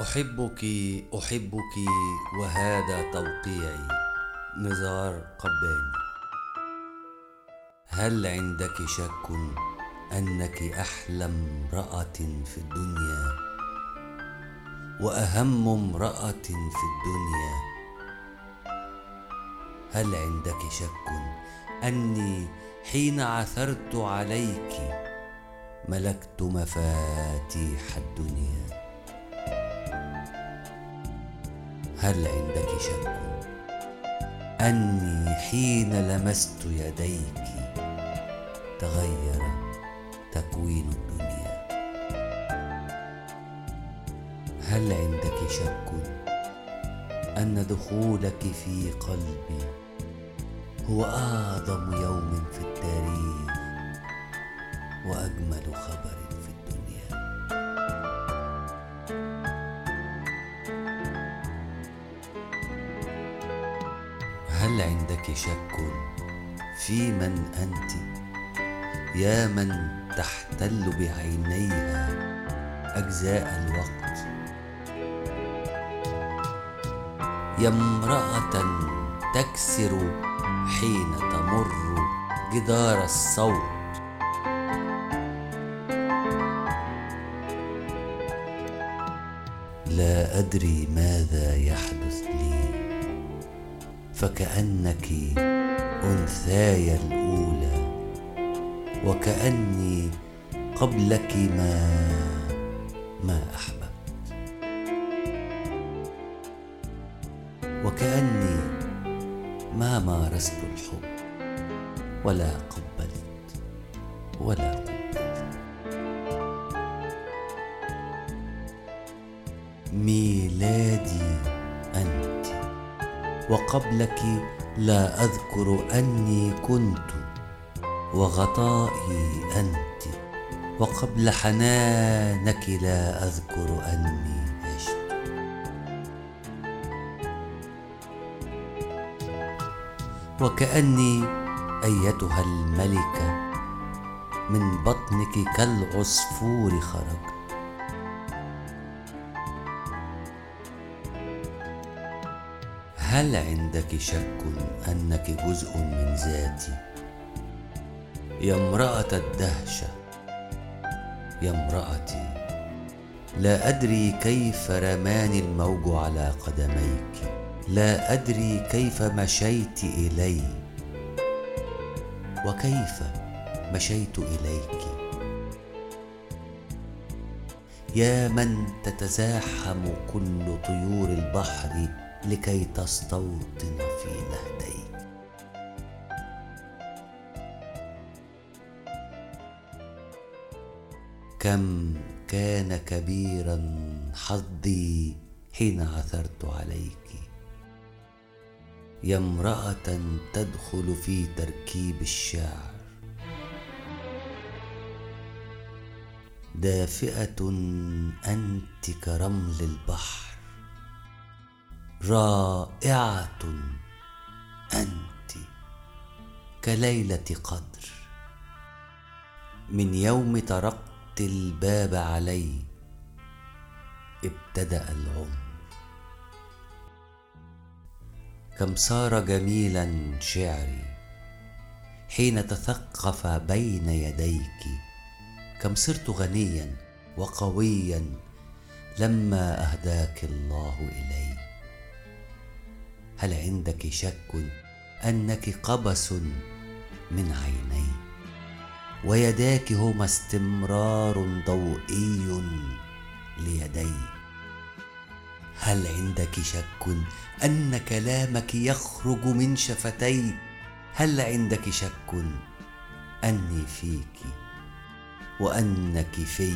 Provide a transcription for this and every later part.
أحبك أحبك وهذا توقيعي. نزار قباني. هل عندك شك أنك أحلى امرأة في الدنيا؟ وأهم امرأة في الدنيا؟ هل عندك شك أني حين عثرت عليك ملكت مفاتيح الدنيا؟ هل عندك شك؟ أني حين لمست يديك تغير تكوين الدنيا. هل عندك شك أن دخولك في قلبي هو أعظم يوم في التاريخ وأجمل خبر هل عندك شك في من أنت؟ يا من تحتل بعينيها أجزاء الوقت. يا امرأة تكسر حين تمر جدار الصوت. لا أدري ماذا يحدث لي. فكأنك أنثاي الأولى وكأني قبلك ما ما أحببت. وكأني ما مارست الحب ولا قبلت ولا قبلت. ميلادي أنت. وقبلك لا أذكر أني كنت وغطائي أنت وقبل حنانك لا أذكر أني عشت. وكأني أيتها الملكة من بطنك كالعصفور خرجت. هل عندك شك أنك جزء من ذاتي؟ يا امرأة الدهشة يا امرأتي لا أدري كيف رماني الموج على قدميك لا أدري كيف مشيت إلي وكيف مشيت إليك؟ يا من تتزاحم كل طيور البحر لكي تستوطن في نهديك. كم كان كبيرا حظي حين عثرت عليك. يا امرأة تدخل في تركيب الشعر. دافئة أنت كرمل البحر. رائعة أنت كليلة قدر. من يوم طرقت الباب علي ابتدأ العمر. كم صار جميلا شعري حين تثقف بين يديك. كم صرت غنيا وقويا لما أهداك الله الي هل عندك شك أنك قبس من عيني؟ ويداك هما استمرار ضوئي ليدي. هل عندك شك أن كلامك يخرج من شفتي؟ هل عندك شك أني فيك وأنك في؟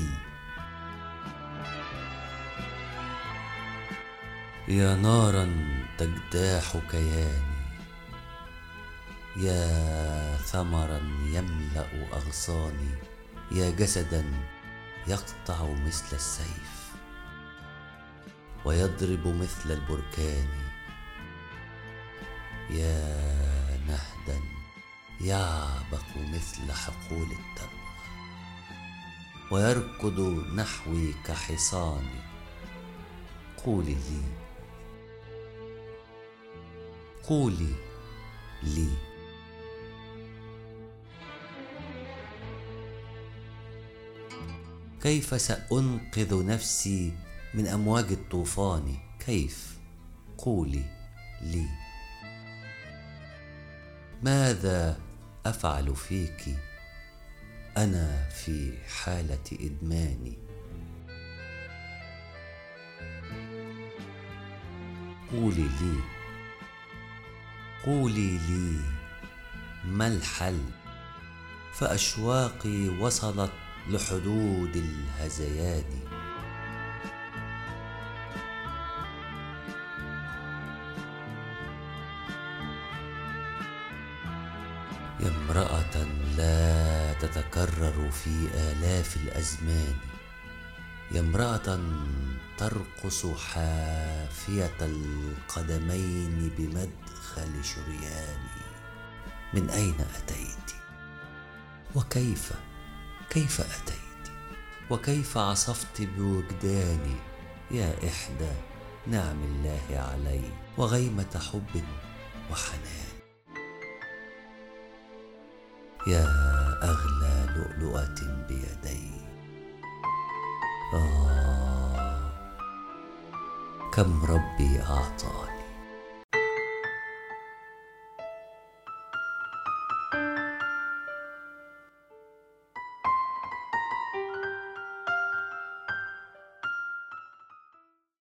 يا نارا تجتاح كياني يا ثمرا يملأ أغصاني يا جسدا يقطع مثل السيف. ويضرب مثل البركان. يا نهدا يعبق مثل حقول التبغ ويركض نحوي كحصان. قولي لي قولي لي. كيف سأنقذ نفسي من أمواج الطوفان؟ كيف؟ قولي لي. ماذا أفعل فيك؟ أنا في حالة ادماني قولي لي. قولي لي ما الحل؟ فأشواقي وصلت لحدود الهذيان. يا امرأة لا تتكرر في آلاف الأزمان. يا امرأة ترقص حافية القدمين بمدخل شرياني. من أين أتيت؟ وكيف؟ كيف أتيت؟ وكيف عصفت بوجداني؟ يا إحدى نعم الله علي وغيمة حب وحنان. يا أغلى لؤلؤة بيدي. آه كم ربي أعطاني؟